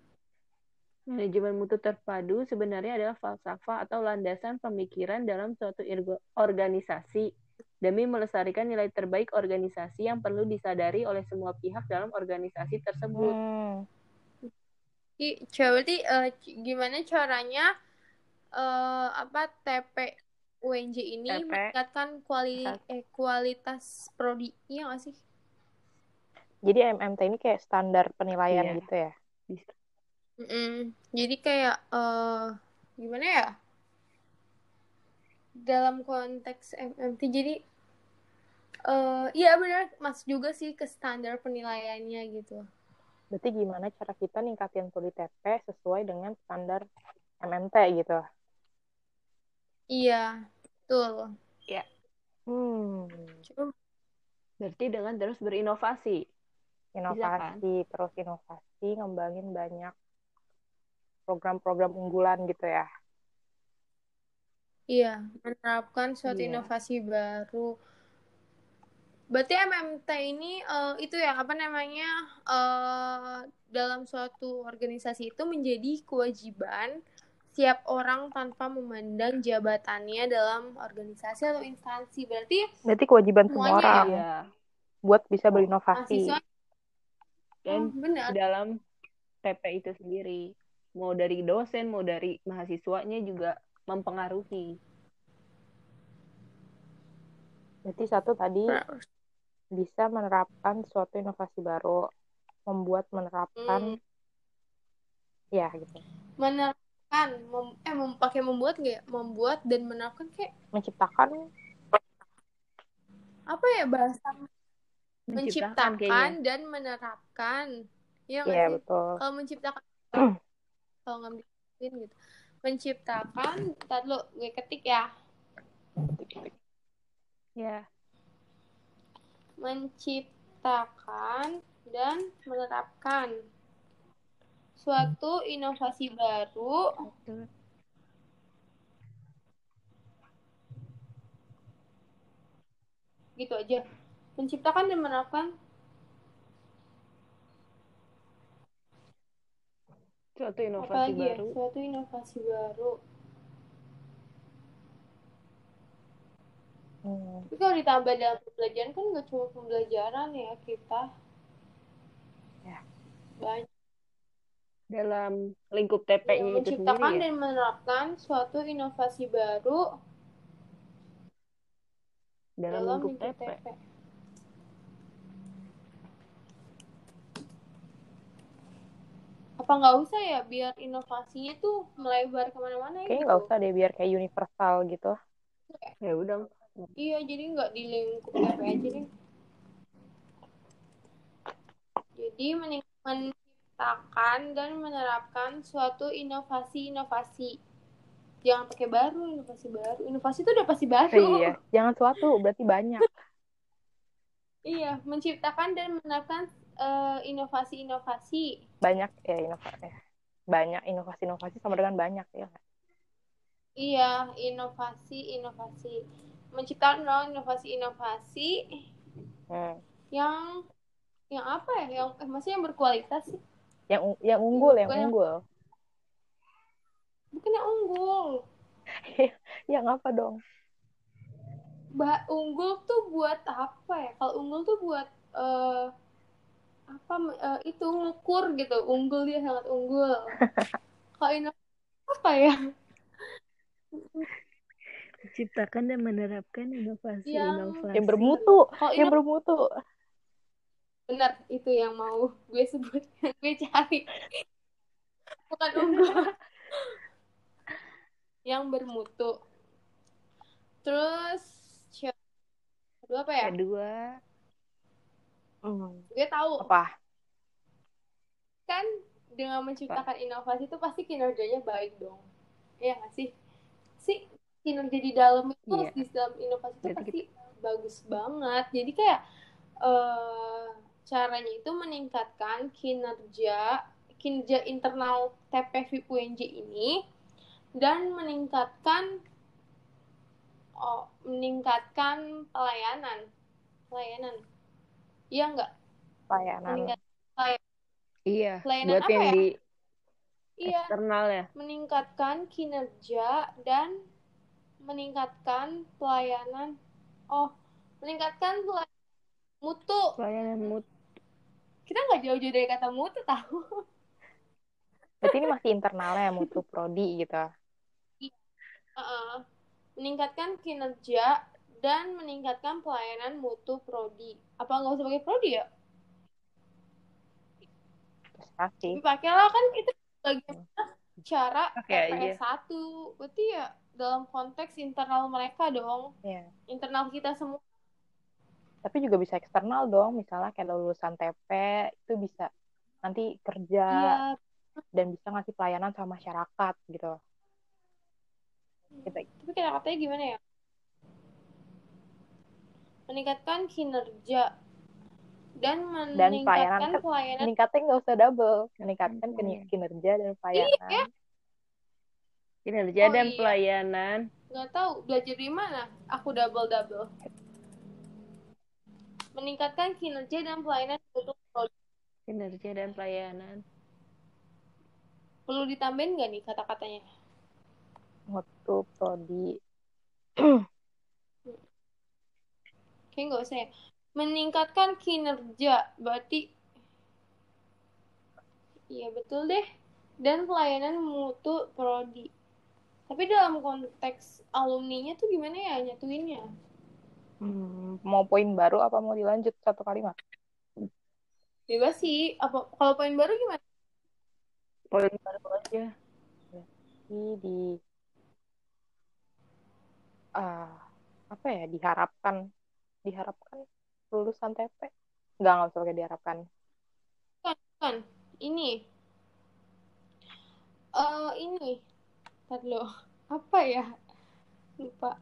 [SPEAKER 3] Manajemen mutu terpadu sebenarnya adalah falsafah atau landasan pemikiran dalam suatu organisasi demi melestarikan nilai terbaik organisasi yang perlu disadari oleh semua pihak dalam organisasi tersebut.
[SPEAKER 1] Hmm.
[SPEAKER 2] Coba berarti eh, gimana caranya eh, apa TP UNJ ini
[SPEAKER 3] TP.
[SPEAKER 2] meningkatkan kuali eh, kualitas prodi iya nggak sih?
[SPEAKER 1] Jadi MMT ini kayak standar penilaian
[SPEAKER 3] Iya.
[SPEAKER 1] gitu ya.
[SPEAKER 3] Bisa.
[SPEAKER 2] Mm-mm. Jadi kayak eh gimana ya? Dalam konteks MMT jadi eh iya benar mas juga sih ke standar penilaiannya gitu.
[SPEAKER 1] Berarti gimana cara kita ningkatin poli TP sesuai dengan standar MMT gitu.
[SPEAKER 2] Iya, betul.
[SPEAKER 1] Hmm.
[SPEAKER 2] Coba
[SPEAKER 3] Berarti dengan terus berinovasi.
[SPEAKER 1] Inovasi, terus inovasi, ngembangin banyak program-program unggulan gitu ya.
[SPEAKER 2] Iya, menerapkan suatu
[SPEAKER 3] Iya.
[SPEAKER 2] inovasi baru. Berarti MMT ini eh, itu ya apa namanya eh, dalam suatu organisasi itu menjadi kewajiban setiap orang tanpa memandang jabatannya dalam organisasi atau instansi. Berarti
[SPEAKER 1] Berarti kewajiban semua orang
[SPEAKER 3] Iya.
[SPEAKER 1] buat bisa berinovasi.
[SPEAKER 2] mahasiswa oh,
[SPEAKER 3] Dan
[SPEAKER 2] benar.
[SPEAKER 3] dalam TP itu sendiri, mau dari dosen, mau dari mahasiswanya juga mempengaruhi.
[SPEAKER 1] Berarti satu tadi bisa menerapkan suatu inovasi baru, membuat menerapkan
[SPEAKER 2] Hmm,
[SPEAKER 1] ya gitu.
[SPEAKER 2] Menerapkan, mem- eh mem pakai membuat nggak? ya? Membuat dan menerapkan kayak
[SPEAKER 1] Menciptakan
[SPEAKER 2] apa ya bahasa
[SPEAKER 3] Menciptakan
[SPEAKER 2] menciptakan dan menerapkan. Iya nggak
[SPEAKER 1] Iya
[SPEAKER 2] sih?
[SPEAKER 1] betul.
[SPEAKER 2] Kalau menciptakan kalau nggak bikin gitu. Menciptakan, ntar lu gue ketik ya.
[SPEAKER 3] Ya.
[SPEAKER 2] Menciptakan dan menerapkan suatu inovasi baru gitu aja. Menciptakan dan menerapkan
[SPEAKER 3] Suatu inovasi
[SPEAKER 2] lagi ya?
[SPEAKER 3] baru.
[SPEAKER 2] Suatu inovasi baru.
[SPEAKER 1] Hmm.
[SPEAKER 2] Tapi kalau ditambah dalam pembelajaran kan nggak cuma pembelajaran ya kita.
[SPEAKER 1] Ya.
[SPEAKER 2] Banyak.
[SPEAKER 3] Dalam lingkup TP-nya itu
[SPEAKER 2] menciptakan
[SPEAKER 3] sendiri ya.
[SPEAKER 2] dan menerapkan suatu inovasi baru
[SPEAKER 3] Dalam
[SPEAKER 2] dalam
[SPEAKER 3] lingkup
[SPEAKER 2] lingkup
[SPEAKER 3] TP.
[SPEAKER 2] TP. Apa nggak usah ya biar inovasinya tuh melebar ke mana-mana ya
[SPEAKER 1] Kayaknya
[SPEAKER 2] gitu?
[SPEAKER 1] nggak usah deh biar kayak universal gitu.
[SPEAKER 3] Ya udah.
[SPEAKER 2] Iya, jadi nggak di lingkup TP aja deh. Jadi mening- menciptakan dan menerapkan suatu inovasi-inovasi. Jangan pakai baru, inovasi baru. Inovasi itu udah pasti baru.
[SPEAKER 1] Iya, jangan suatu berarti banyak.
[SPEAKER 2] Iya, menciptakan dan menerapkan eh, inovasi-inovasi.
[SPEAKER 1] Banyak ya inovasi. Banyak inovasi-inovasi sama dengan banyak ya.
[SPEAKER 2] Iya, inovasi-inovasi. Menciptakan dong inovasi-inovasi
[SPEAKER 1] Hmm.
[SPEAKER 2] yang yang apa ya? Yang eh, maksudnya yang berkualitas sih.
[SPEAKER 1] Yang un- yang unggul, yang
[SPEAKER 2] Bukan yang-
[SPEAKER 1] unggul.
[SPEAKER 2] Bukan yang unggul.
[SPEAKER 1] Yang apa dong?
[SPEAKER 2] Ba unggul tuh buat apa ya? Kalau unggul tuh buat eh apa eh, itu ngukur gitu. Unggul dia sangat unggul. Kalau inovasi apa ya?
[SPEAKER 3] Menciptakan dan menerapkan
[SPEAKER 2] Yang-
[SPEAKER 3] inovasi-inovasi.
[SPEAKER 1] Yang bermutu,
[SPEAKER 2] Kalau
[SPEAKER 1] yang bermutu.
[SPEAKER 2] Benar itu yang mau gue sebut, yang gue cari. Bukan unggul. yang bermutu. Terus kedua apa ya?
[SPEAKER 3] Kedua,
[SPEAKER 1] Hmm.
[SPEAKER 2] Gue tahu
[SPEAKER 1] Apa?
[SPEAKER 2] kan dengan menciptakan inovasi itu pasti kinerjanya baik dong. Iya nggak sih? Si kinerja di dalam itu
[SPEAKER 3] Iya.
[SPEAKER 2] di dalam inovasi itu
[SPEAKER 3] Berarti
[SPEAKER 2] pasti bagus banget. Jadi kayak eh caranya itu meningkatkan kinerja kinerja internal TPV UNJ ini dan meningkatkan oh, meningkatkan pelayanan pelayanan iya nggak
[SPEAKER 1] Layanan.
[SPEAKER 2] meningkat
[SPEAKER 3] iya.
[SPEAKER 2] Pelayanan
[SPEAKER 3] Buat
[SPEAKER 2] apa
[SPEAKER 3] yang
[SPEAKER 2] ya?
[SPEAKER 3] di
[SPEAKER 2] iya
[SPEAKER 3] eksternal ya.
[SPEAKER 2] meningkatkan kinerja dan meningkatkan pelayanan oh meningkatkan mutu
[SPEAKER 3] pelayanan mutu
[SPEAKER 2] kita nggak jauh-jauh dari kata mutu tahu.
[SPEAKER 1] Berarti ini masih internalnya mutu prodi gitu.
[SPEAKER 2] Uh, meningkatkan kinerja dan meningkatkan pelayanan mutu prodi. Apa nggak usah pakai prodi ya? Tapi pakailah kan itu bagaimana cara
[SPEAKER 3] Pakai aja.
[SPEAKER 2] TPS satu. Berarti ya dalam konteks internal mereka dong.
[SPEAKER 1] Ya
[SPEAKER 2] internal kita semua
[SPEAKER 1] tapi juga bisa eksternal dong misalnya kayak lulusan TP itu bisa nanti kerja
[SPEAKER 2] iya.
[SPEAKER 1] dan bisa ngasih pelayanan sama masyarakat gitu. Kita
[SPEAKER 2] tapi kata-katanya gimana ya? Meningkatkan kinerja dan
[SPEAKER 1] Dan
[SPEAKER 2] meningkatkan
[SPEAKER 1] pelayanan.
[SPEAKER 2] pelayanan.
[SPEAKER 1] meningkatnya nggak usah double meningkatkan kini- kinerja dan pelayanan.
[SPEAKER 3] Kinerja
[SPEAKER 2] Oh,
[SPEAKER 3] dan
[SPEAKER 2] iya.
[SPEAKER 3] pelayanan.
[SPEAKER 2] Nggak tahu belajar di mana? Aku double double meningkatkan kinerja dan pelayanan untuk produk.
[SPEAKER 3] Kinerja dan pelayanan.
[SPEAKER 2] Perlu ditambahin nggak nih kata-katanya?
[SPEAKER 1] Mutu prodi.
[SPEAKER 2] Kayak nggak usah ya. Meningkatkan kinerja berarti iya betul deh. Dan pelayanan mutu prodi. Tapi dalam konteks alumninya tuh gimana ya nyatuinnya
[SPEAKER 1] Hmm, mau poin baru apa mau dilanjut satu kalimat?
[SPEAKER 2] Bebas sih apa kalau poin baru gimana?
[SPEAKER 3] Poin baru aja.
[SPEAKER 1] Ini di ah apa ya diharapkan diharapkan lulusan TP nggak nggak usah pakai diharapkan.
[SPEAKER 2] Kan ini. Eh ini. Lo apa ya? Lupa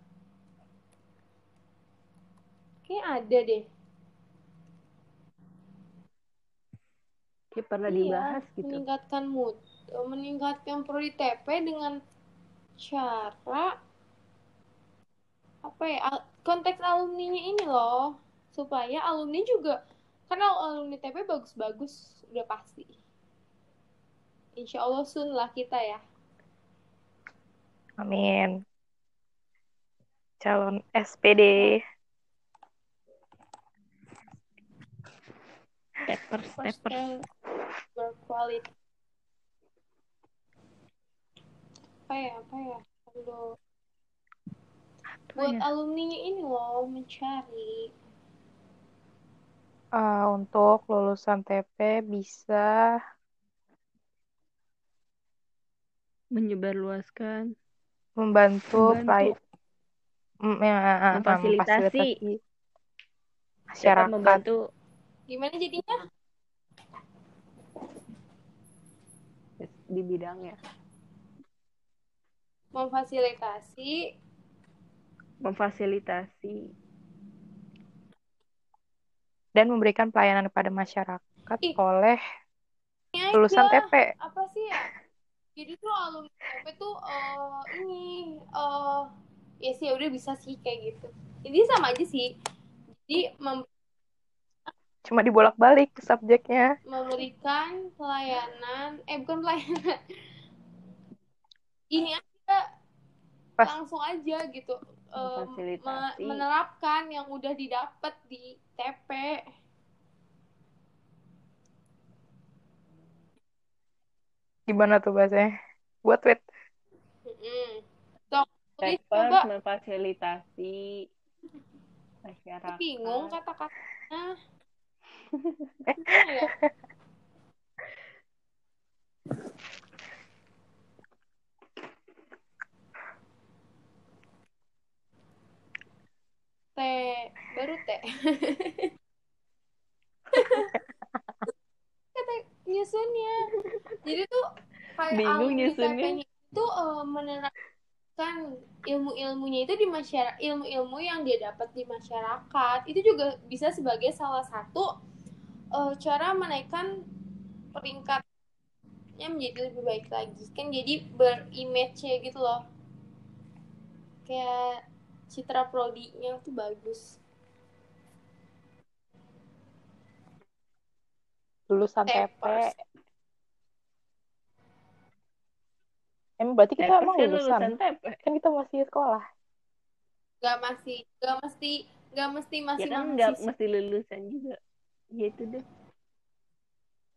[SPEAKER 2] kayak ada deh.
[SPEAKER 3] Kayak pernah
[SPEAKER 2] Iya,
[SPEAKER 3] dibahas gitu.
[SPEAKER 2] meningkatkan mood eh, meningkatkan prodi TP dengan cara apa ya konteks alumninya ini loh. Supaya alumni juga karena alumni TP bagus-bagus udah pasti. Insya Allah sun lah kita ya.
[SPEAKER 1] Amin. Calon SPD
[SPEAKER 3] steppers
[SPEAKER 2] yang berkualitas apa ya apa ya Aduh. buat
[SPEAKER 3] ya?
[SPEAKER 2] alumninya ini loh mencari
[SPEAKER 1] Ah, untuk lulusan TP bisa
[SPEAKER 3] menyebarluaskan
[SPEAKER 1] membantu,
[SPEAKER 3] Membantu.
[SPEAKER 1] pelay- Mm, ya, ah, ah,
[SPEAKER 3] Memfasilitasi.
[SPEAKER 1] memfasilitasi
[SPEAKER 3] dapat
[SPEAKER 1] masyarakat
[SPEAKER 3] membantu
[SPEAKER 2] gimana jadinya
[SPEAKER 3] di bidangnya
[SPEAKER 2] memfasilitasi
[SPEAKER 3] memfasilitasi
[SPEAKER 1] dan memberikan pelayanan kepada masyarakat
[SPEAKER 2] Ih.
[SPEAKER 1] oleh lulusan
[SPEAKER 2] aja.
[SPEAKER 1] TP.
[SPEAKER 2] apa sih ya jadi tuh alumni TP tuh eh, ini eh ya sih udah bisa sih kayak gitu ini sama aja sih jadi mem-
[SPEAKER 1] Cuma dibolak-balik subjeknya.
[SPEAKER 2] memberikan pelayanan eh bukan pelayanan ini aja
[SPEAKER 1] Pas.
[SPEAKER 2] langsung aja gitu
[SPEAKER 3] Memfasilitasi.
[SPEAKER 2] menerapkan yang udah didapat di TP
[SPEAKER 1] Gimana tuh bahasanya? Buat tweet.
[SPEAKER 2] Dok,
[SPEAKER 3] memfasilitasi masyarakat
[SPEAKER 2] bingung kata-katanya Teh, baru teh. Kata nyusunnya. Jadi tuh kayak
[SPEAKER 3] Bingung nyusunnya.
[SPEAKER 2] Itu eh, menerapkan ilmu-ilmunya itu di masyarakat, ilmu-ilmu yang dia dapat di masyarakat. Itu juga bisa sebagai salah satu eh, cara menaikkan peringkatnya menjadi lebih baik lagi. Kan jadi berimage gitu loh. Kayak citra prodinya tuh bagus.
[SPEAKER 1] Lulusan TP.
[SPEAKER 2] Steppers.
[SPEAKER 1] Emang berarti kita emang
[SPEAKER 3] kan
[SPEAKER 1] lulusan.
[SPEAKER 3] lulusan TP
[SPEAKER 1] Kan kita masih sekolah.
[SPEAKER 2] Gak masih, gak mesti nggak mesti
[SPEAKER 3] Ya
[SPEAKER 2] masih
[SPEAKER 3] nggak mesti lulusan juga. Ya itu deh.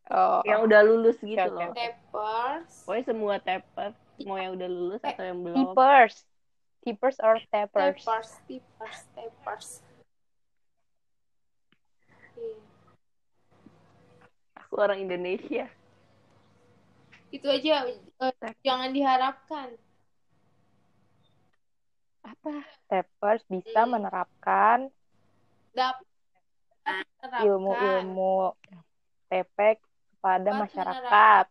[SPEAKER 1] Oh,
[SPEAKER 3] Yang udah lulus gitu
[SPEAKER 1] oke,
[SPEAKER 3] loh.
[SPEAKER 2] Tapers.
[SPEAKER 3] Pokoknya semua taper. Mau yang udah lulus atau yang belum.
[SPEAKER 1] tippers. Tippers or?
[SPEAKER 2] Tapers, tapers, tapers. Iya.
[SPEAKER 3] Aku orang Indonesia.
[SPEAKER 2] Itu aja eh, jangan diharapkan.
[SPEAKER 3] Apa?
[SPEAKER 1] Tappers bisa
[SPEAKER 2] Hmm.
[SPEAKER 1] menerapkan
[SPEAKER 2] menerapkan.
[SPEAKER 1] Ilmu-ilmu TP kepada
[SPEAKER 2] Dapat
[SPEAKER 1] masyarakat.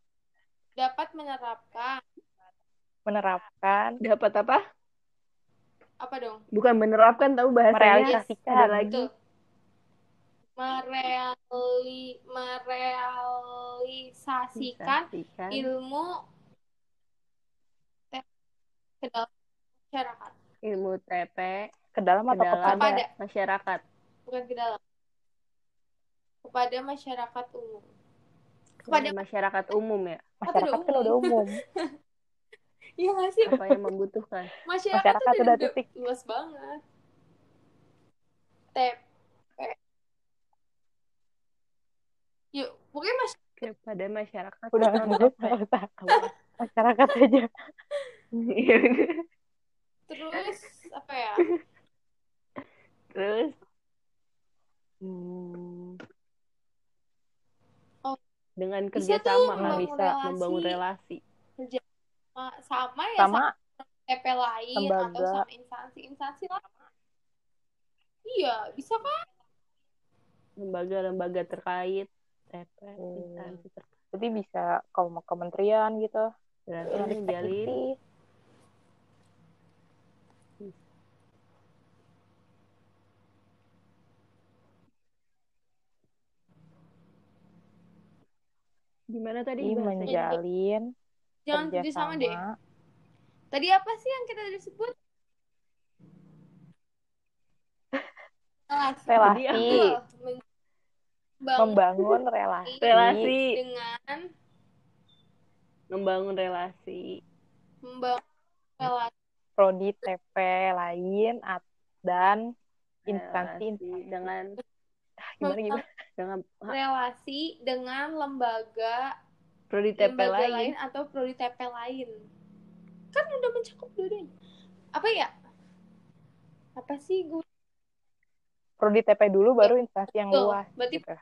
[SPEAKER 2] Dapat menerapkan.
[SPEAKER 1] Menerapkan,
[SPEAKER 3] Dapat apa?
[SPEAKER 2] Apa dong?
[SPEAKER 3] Bukan menerapkan tahu bahasanya.
[SPEAKER 1] merealisasikan.
[SPEAKER 3] Ada lagi.
[SPEAKER 2] Mereali, merealisasikan
[SPEAKER 3] Disasikan.
[SPEAKER 2] ilmu ke dalam masyarakat.
[SPEAKER 3] ilmu TP
[SPEAKER 1] Ke dalam atau? Kepada.
[SPEAKER 3] masyarakat.
[SPEAKER 2] bukan ke dalam kepada masyarakat umum
[SPEAKER 3] Kepada masyarakat umum ya.
[SPEAKER 1] Masyarakat kan
[SPEAKER 2] udah
[SPEAKER 1] umum.
[SPEAKER 2] iya nggak sih
[SPEAKER 3] Apa yang membutuhkan.
[SPEAKER 2] masyarakat,
[SPEAKER 1] Masyarakat udah
[SPEAKER 2] udah
[SPEAKER 1] titik.
[SPEAKER 2] luas banget tep yuk pokoknya mas
[SPEAKER 3] Kepada masyarakat.
[SPEAKER 1] Udah usah. Masyarakat aja.
[SPEAKER 2] Terus apa ya
[SPEAKER 3] Terus hmm, Dengan
[SPEAKER 2] Bisa
[SPEAKER 3] kerja
[SPEAKER 2] tuh
[SPEAKER 3] sama kan
[SPEAKER 1] membangun
[SPEAKER 3] bisa
[SPEAKER 2] relasi.
[SPEAKER 3] membangun relasi.
[SPEAKER 2] Ma- sama ya
[SPEAKER 1] Sama
[SPEAKER 2] TP lain
[SPEAKER 1] lembaga.
[SPEAKER 2] atau sama instansi-instansi lain iya bisa kan
[SPEAKER 3] lembaga-lembaga terkait TP
[SPEAKER 1] Hmm.
[SPEAKER 3] instansi terkait
[SPEAKER 1] jadi bisa kalau mau kementerian gitu.
[SPEAKER 3] berarti
[SPEAKER 1] Yang
[SPEAKER 3] gimana tadi bahasanya?
[SPEAKER 1] menjalin
[SPEAKER 2] jangan kerjasama deh tadi apa sih yang kita tadi sebut relasi
[SPEAKER 1] Relasi.
[SPEAKER 2] Betul. Men- bangun
[SPEAKER 1] Membangun relasi.
[SPEAKER 3] relasi
[SPEAKER 2] dengan
[SPEAKER 3] membangun relasi
[SPEAKER 2] membangun relasi
[SPEAKER 1] Prodi TP lain dan instansi
[SPEAKER 3] relasi dengan
[SPEAKER 1] gimana gimana
[SPEAKER 3] dengan
[SPEAKER 2] relasi dengan lembaga
[SPEAKER 3] prodi TP
[SPEAKER 2] lembaga
[SPEAKER 3] lain.
[SPEAKER 2] lain atau prodi TP lain. Kan udah mencakup dua-duanya. Apa ya? Apa sih gue
[SPEAKER 1] Prodi TP dulu baru instansi yang
[SPEAKER 2] Betul.
[SPEAKER 1] luas
[SPEAKER 2] Berarti
[SPEAKER 1] gitu.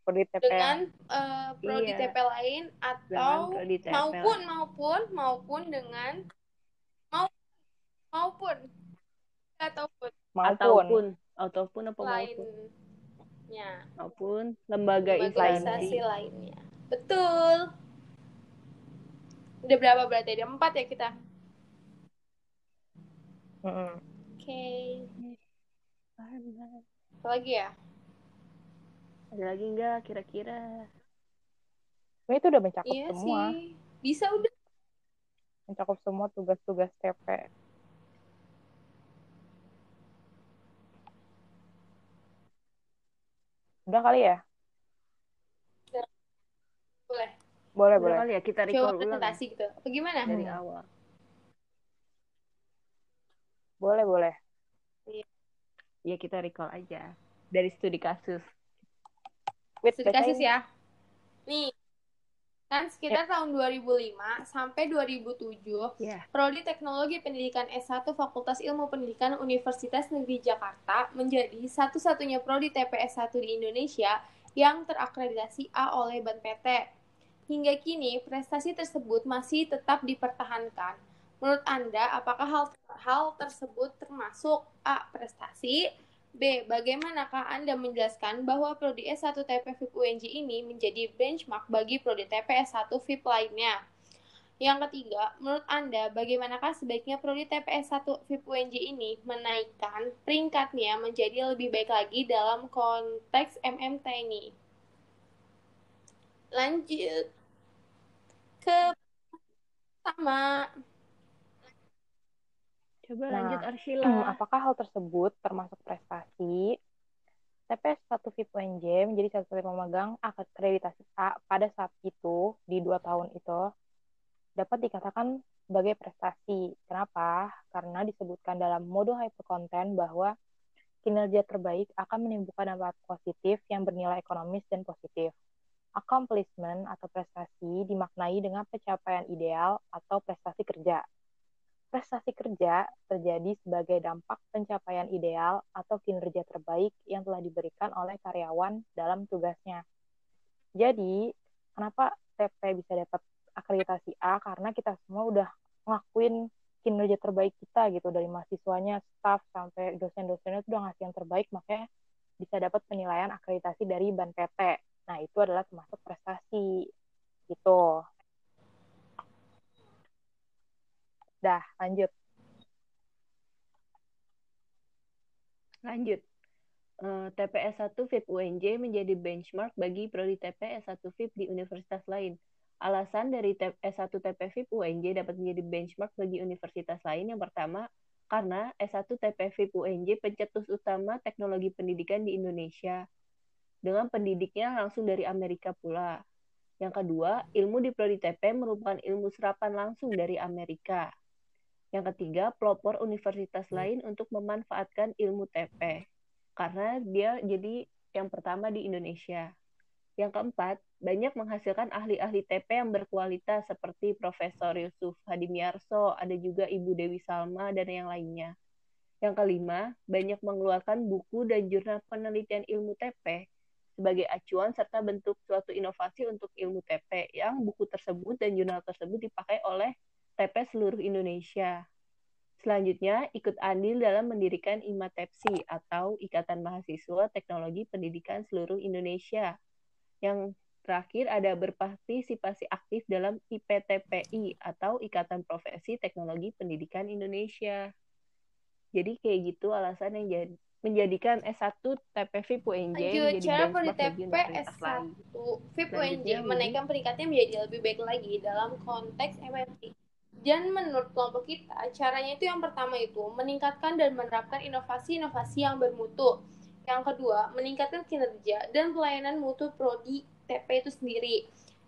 [SPEAKER 1] Prodi TP
[SPEAKER 2] dengan eh, prodi
[SPEAKER 3] Iya.
[SPEAKER 2] TP lain atau
[SPEAKER 3] prodi TP
[SPEAKER 2] maupun
[SPEAKER 3] lain.
[SPEAKER 2] maupun maupun dengan mau maupun. Ataupun.
[SPEAKER 1] Maupun.
[SPEAKER 3] Ataupun. Ataupun apa maupun
[SPEAKER 2] lainnya
[SPEAKER 3] maupun lembaga
[SPEAKER 2] lembaga
[SPEAKER 3] instansi
[SPEAKER 2] lainnya. Betul. Udah berapa berarti? Ada empat ya kita? Oke. Apa lagi ya?
[SPEAKER 3] Ada lagi enggak kira-kira?
[SPEAKER 1] Ini itu udah mencakup
[SPEAKER 2] iya
[SPEAKER 1] semua.
[SPEAKER 2] sih. Bisa udah.
[SPEAKER 1] Mencakup semua tugas-tugas TP udah kali ya?
[SPEAKER 2] Boleh.
[SPEAKER 1] Boleh
[SPEAKER 3] Udah
[SPEAKER 1] boleh.
[SPEAKER 3] kali ya kita
[SPEAKER 2] coba
[SPEAKER 3] recall ulang
[SPEAKER 2] presentasi gitu. Apa gimana?
[SPEAKER 3] Dari
[SPEAKER 1] Hmm.
[SPEAKER 3] awal.
[SPEAKER 1] Boleh boleh.
[SPEAKER 3] Ya kita recall aja. Dari studi kasus.
[SPEAKER 1] Wait,
[SPEAKER 2] studi kasus ya. Nih kan sekitar tahun 2005 sampai 2007
[SPEAKER 3] ya
[SPEAKER 2] Prodi Teknologi Pendidikan S1 Fakultas Ilmu Pendidikan Universitas Negeri Jakarta menjadi satu-satunya prodi TPS 1 di Indonesia yang terakreditasi A oleh BANPT. Hingga kini, prestasi tersebut masih tetap dipertahankan. Menurut Anda, apakah hal, hal tersebut termasuk A. Prestasi, B. Bagaimanakah Anda menjelaskan bahwa Prodi S1 TP FIP UNJ ini menjadi benchmark bagi Prodi TP S1 FIP lainnya? Yang ketiga, menurut Anda, bagaimanakah sebaiknya Prodi TPS 1 FIP UNJ ini menaikkan peringkatnya menjadi lebih baik lagi dalam konteks MMT ini? Lanjut ke pertama.
[SPEAKER 3] Coba
[SPEAKER 1] Nah,
[SPEAKER 3] lanjut Arshila
[SPEAKER 1] Hmm, apakah hal tersebut termasuk prestasi? TPS 1 VIP UNJ menjadi satu-satunya pemegang akreditasi A pada saat itu, di dua tahun itu, dapat dikatakan sebagai prestasi. Kenapa? Karena disebutkan dalam modul hypercontent bahwa kinerja terbaik akan menimbulkan dampak positif yang bernilai ekonomis dan positif. Accomplishment atau prestasi dimaknai dengan pencapaian ideal atau prestasi kerja. Prestasi kerja terjadi sebagai dampak pencapaian ideal atau kinerja terbaik yang telah diberikan oleh karyawan dalam tugasnya. Jadi, kenapa TP bisa dapat akreditasi A? Karena kita semua udah ngelakuin kinerja terbaik kita gitu dari mahasiswanya, staff sampai dosen-dosennya itu udah ngasih yang terbaik makanya bisa dapat penilaian akreditasi dari Ban PT. Nah, itu adalah termasuk prestasi gitu. Dah, lanjut.
[SPEAKER 3] Lanjut. Uh, TPS 1 FIP UNJ menjadi benchmark bagi prodi TP S1 FIP di universitas lain. Alasan dari S1 TPVIP UNJ dapat menjadi benchmark bagi universitas lain yang pertama, karena S1 TPVIP UNJ pencetus utama teknologi pendidikan di Indonesia, dengan pendidiknya langsung dari Amerika pula. Yang kedua, ilmu di Prodi TP merupakan ilmu serapan langsung dari Amerika. Yang ketiga, pelopor universitas lain untuk memanfaatkan ilmu TP, karena dia jadi yang pertama di Indonesia. Yang keempat, banyak menghasilkan ahli-ahli TP yang berkualitas seperti Profesor Yusuf Hadimiarso, ada juga Ibu Dewi Salma, dan yang lainnya. Yang kelima, banyak mengeluarkan buku dan jurnal penelitian ilmu TP sebagai acuan serta bentuk suatu inovasi untuk ilmu TP yang buku tersebut dan jurnal tersebut dipakai oleh TP seluruh Indonesia. Selanjutnya, ikut andil dalam mendirikan IMATEPSI atau Ikatan Mahasiswa Teknologi Pendidikan Seluruh Indonesia yang terakhir ada berpartisipasi aktif dalam IPTPI atau Ikatan Profesi Teknologi Pendidikan Indonesia. Jadi kayak gitu alasan yang jadi menjadikan S1 TPV UNJ
[SPEAKER 2] menjadi cara TP S1 VIP UNJ menaikkan peringkatnya menjadi lebih baik lagi dalam konteks MMT. Dan menurut kelompok kita, caranya itu yang pertama itu meningkatkan dan menerapkan inovasi-inovasi yang bermutu yang kedua, meningkatkan kinerja dan pelayanan mutu prodi TP itu sendiri.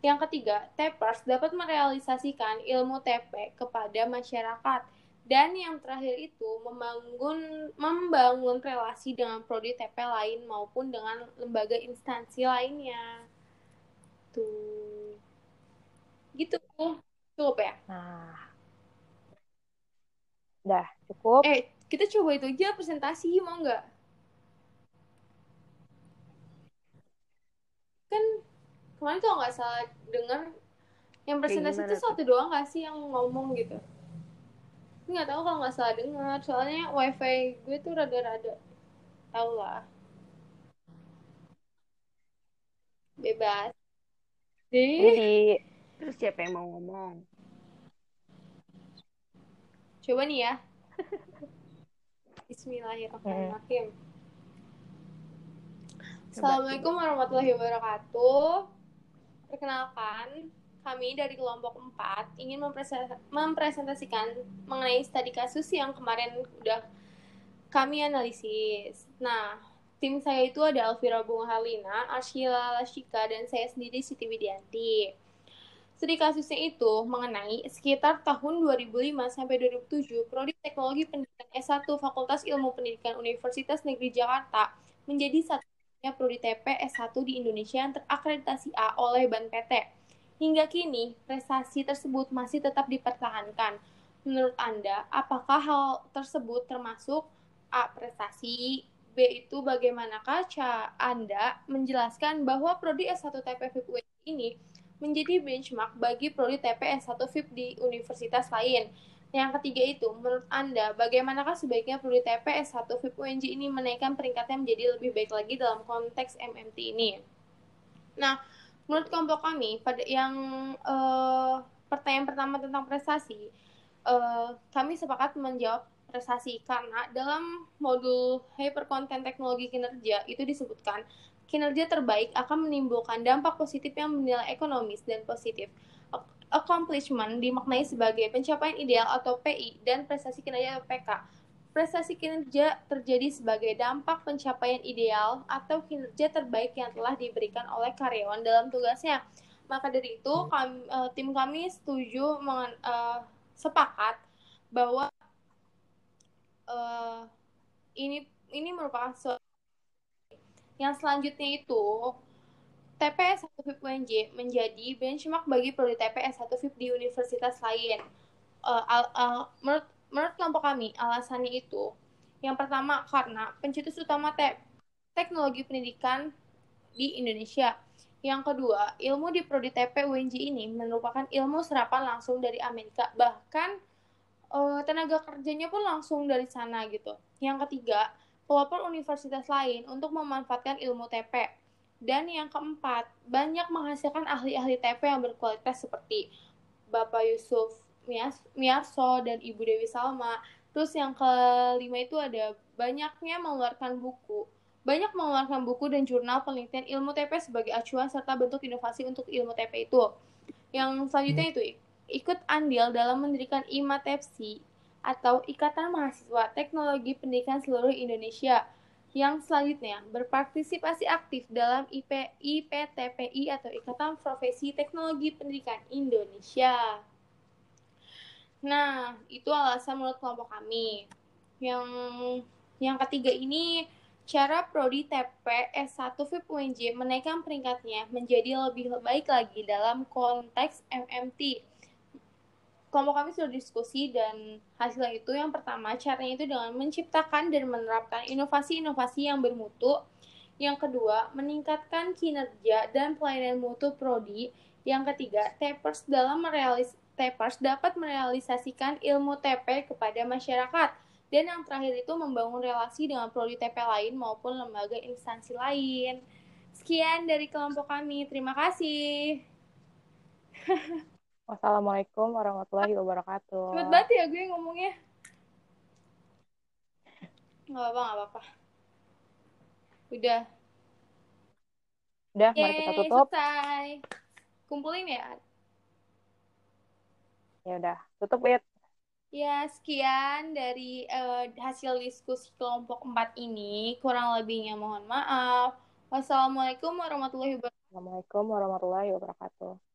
[SPEAKER 2] Yang ketiga, TPers dapat merealisasikan ilmu TP kepada masyarakat. Dan yang terakhir itu membangun membangun relasi dengan prodi TP lain maupun dengan lembaga instansi lainnya. Tuh. Gitu. Cukup ya?
[SPEAKER 1] Nah. Dah, cukup.
[SPEAKER 2] Eh, kita coba itu aja presentasi, mau nggak? kan kemarin tuh nggak salah dengar yang presentasi itu satu doang gak sih yang ngomong gitu nggak tahu kalau nggak salah dengar soalnya wifi gue tuh rada-rada tau lah bebas
[SPEAKER 3] jadi terus siapa yang mau ngomong
[SPEAKER 2] coba nih ya Bismillahirrahmanirrahim Assalamualaikum warahmatullahi wabarakatuh. Perkenalkan, kami dari kelompok 4 ingin mempresentasikan mengenai studi kasus yang kemarin udah kami analisis. Nah, tim saya itu ada Alvira Bunga Halina, Arshila Lashika, dan saya sendiri Siti Widianti. Studi kasusnya itu mengenai sekitar tahun 2005 sampai 2007, Prodi Teknologi Pendidikan S1 Fakultas Ilmu Pendidikan Universitas Negeri Jakarta menjadi satu Prodi TP S1 di Indonesia yang terakreditasi A oleh Ban PT. Hingga kini, prestasi tersebut masih tetap dipertahankan. Menurut Anda, apakah hal tersebut termasuk A. Prestasi, B. Itu bagaimanakah cara Anda menjelaskan bahwa Prodi S1 TP ini menjadi benchmark bagi Prodi TP S1 FIP di universitas lain? Yang ketiga itu, menurut Anda, bagaimanakah sebaiknya perlu TP S1 VIP UNJ ini menaikkan peringkatnya menjadi lebih baik lagi dalam konteks MMT ini? Nah, menurut kelompok kami, pada yang uh, pertanyaan pertama tentang prestasi, uh, kami sepakat menjawab prestasi karena dalam modul Hyper Content Teknologi Kinerja itu disebutkan kinerja terbaik akan menimbulkan dampak positif yang bernilai ekonomis dan positif accomplishment dimaknai sebagai pencapaian ideal atau PI dan prestasi kinerja atau PK. Prestasi kinerja terjadi sebagai dampak pencapaian ideal atau kinerja terbaik yang telah diberikan oleh karyawan dalam tugasnya. Maka dari itu, kami, uh, tim kami setuju mengen, uh, sepakat bahwa uh, ini ini merupakan yang selanjutnya itu TPS 1 VIP UNJ menjadi benchmark bagi prodi TPS 1 VIP di universitas lain. Uh, uh, menurut, menurut kelompok kami, alasannya itu yang pertama karena pencetus utama te teknologi pendidikan di Indonesia. Yang kedua, ilmu di prodi TP UNJ ini merupakan ilmu serapan langsung dari Amerika, bahkan uh, tenaga kerjanya pun langsung dari sana gitu. Yang ketiga, pelopor universitas lain untuk memanfaatkan ilmu TP dan yang keempat, banyak menghasilkan ahli-ahli TP yang berkualitas seperti Bapak Yusuf Miarso dan Ibu Dewi Salma. Terus yang kelima itu ada banyaknya mengeluarkan buku. Banyak mengeluarkan buku dan jurnal penelitian ilmu TP sebagai acuan serta bentuk inovasi untuk ilmu TP itu. Yang selanjutnya itu ikut andil dalam mendirikan IMATEPSI atau Ikatan Mahasiswa Teknologi Pendidikan Seluruh Indonesia yang selanjutnya, berpartisipasi aktif dalam IP, IPTPI atau Ikatan Profesi Teknologi Pendidikan Indonesia. Nah, itu alasan menurut kelompok kami. Yang yang ketiga ini cara prodi TP S1 VIP UNJ menaikkan peringkatnya menjadi lebih baik lagi dalam konteks MMT kelompok kami sudah diskusi dan hasilnya itu yang pertama caranya itu dengan menciptakan dan menerapkan inovasi-inovasi yang bermutu. Yang kedua, meningkatkan kinerja dan pelayanan mutu prodi. Yang ketiga, TAPERS dalam merealis TAPERS dapat merealisasikan ilmu TP kepada masyarakat. Dan yang terakhir itu membangun relasi dengan prodi TP lain maupun lembaga instansi lain. Sekian dari kelompok kami. Terima kasih.
[SPEAKER 1] Wassalamualaikum warahmatullahi wabarakatuh.
[SPEAKER 2] Cepet banget ya gue ngomongnya. Gak apa-apa, gak apa-apa. Udah.
[SPEAKER 1] Udah, Yeay, mari kita tutup.
[SPEAKER 2] selesai. Kumpulin ya.
[SPEAKER 1] Ya udah, tutup ya.
[SPEAKER 2] Ya, sekian dari uh, hasil diskusi kelompok 4 ini. Kurang lebihnya mohon maaf. Wassalamualaikum warahmatullahi wabarakatuh.
[SPEAKER 1] Wassalamualaikum warahmatullahi wabarakatuh.